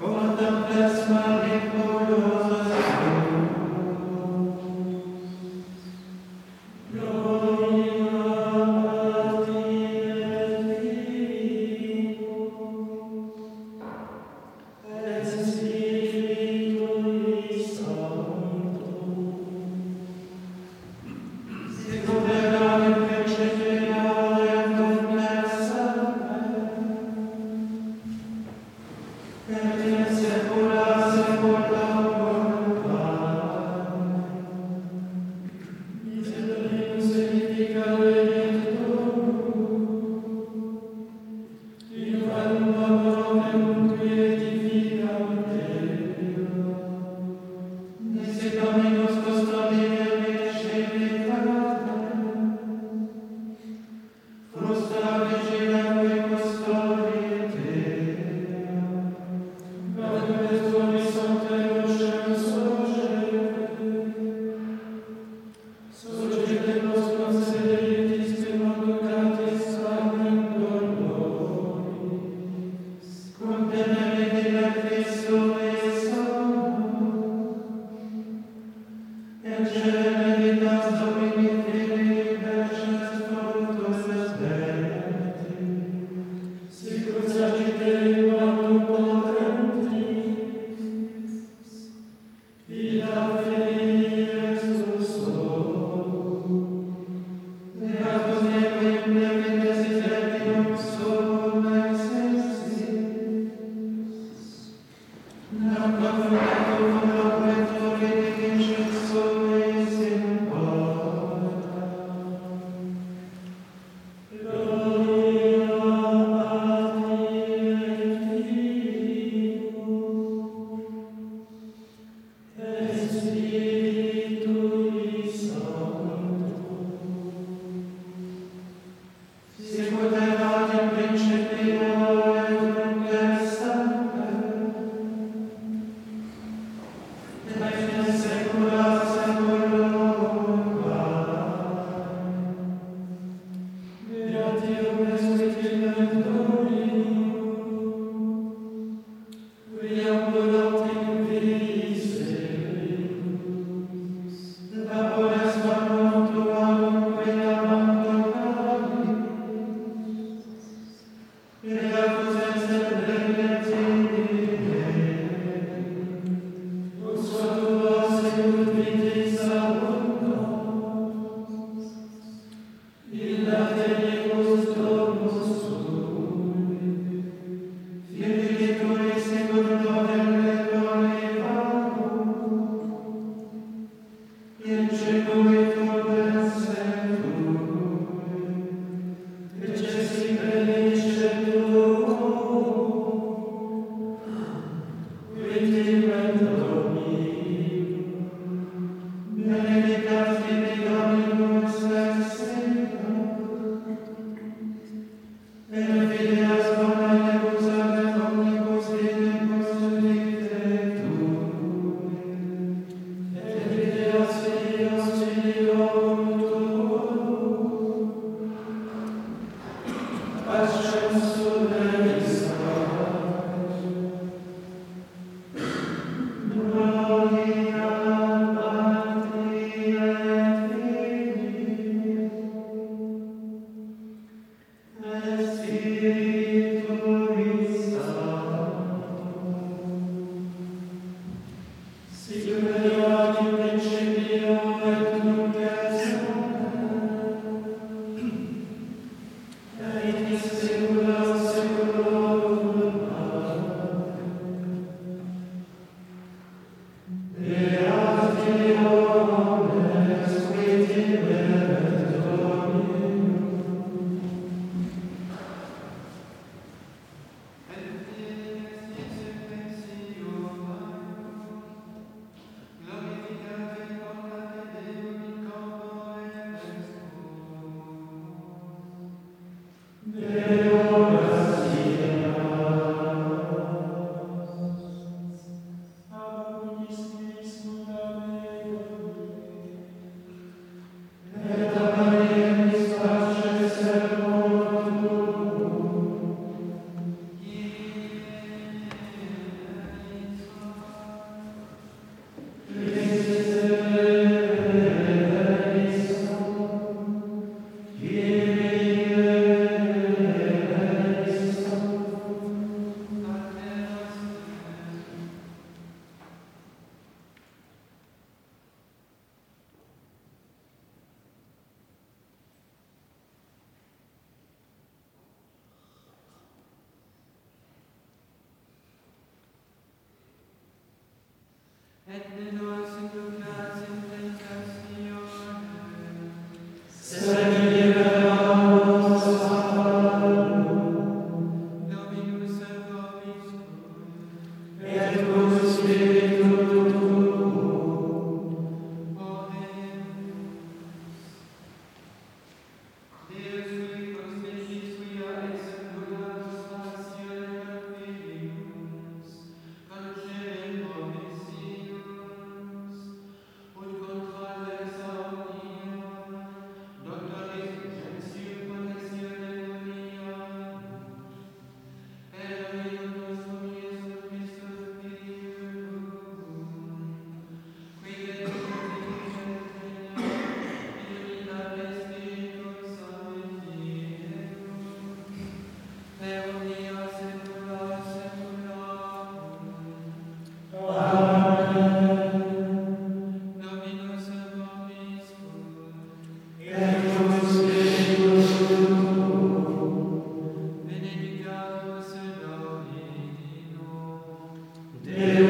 Contemplez mare gloria Amen.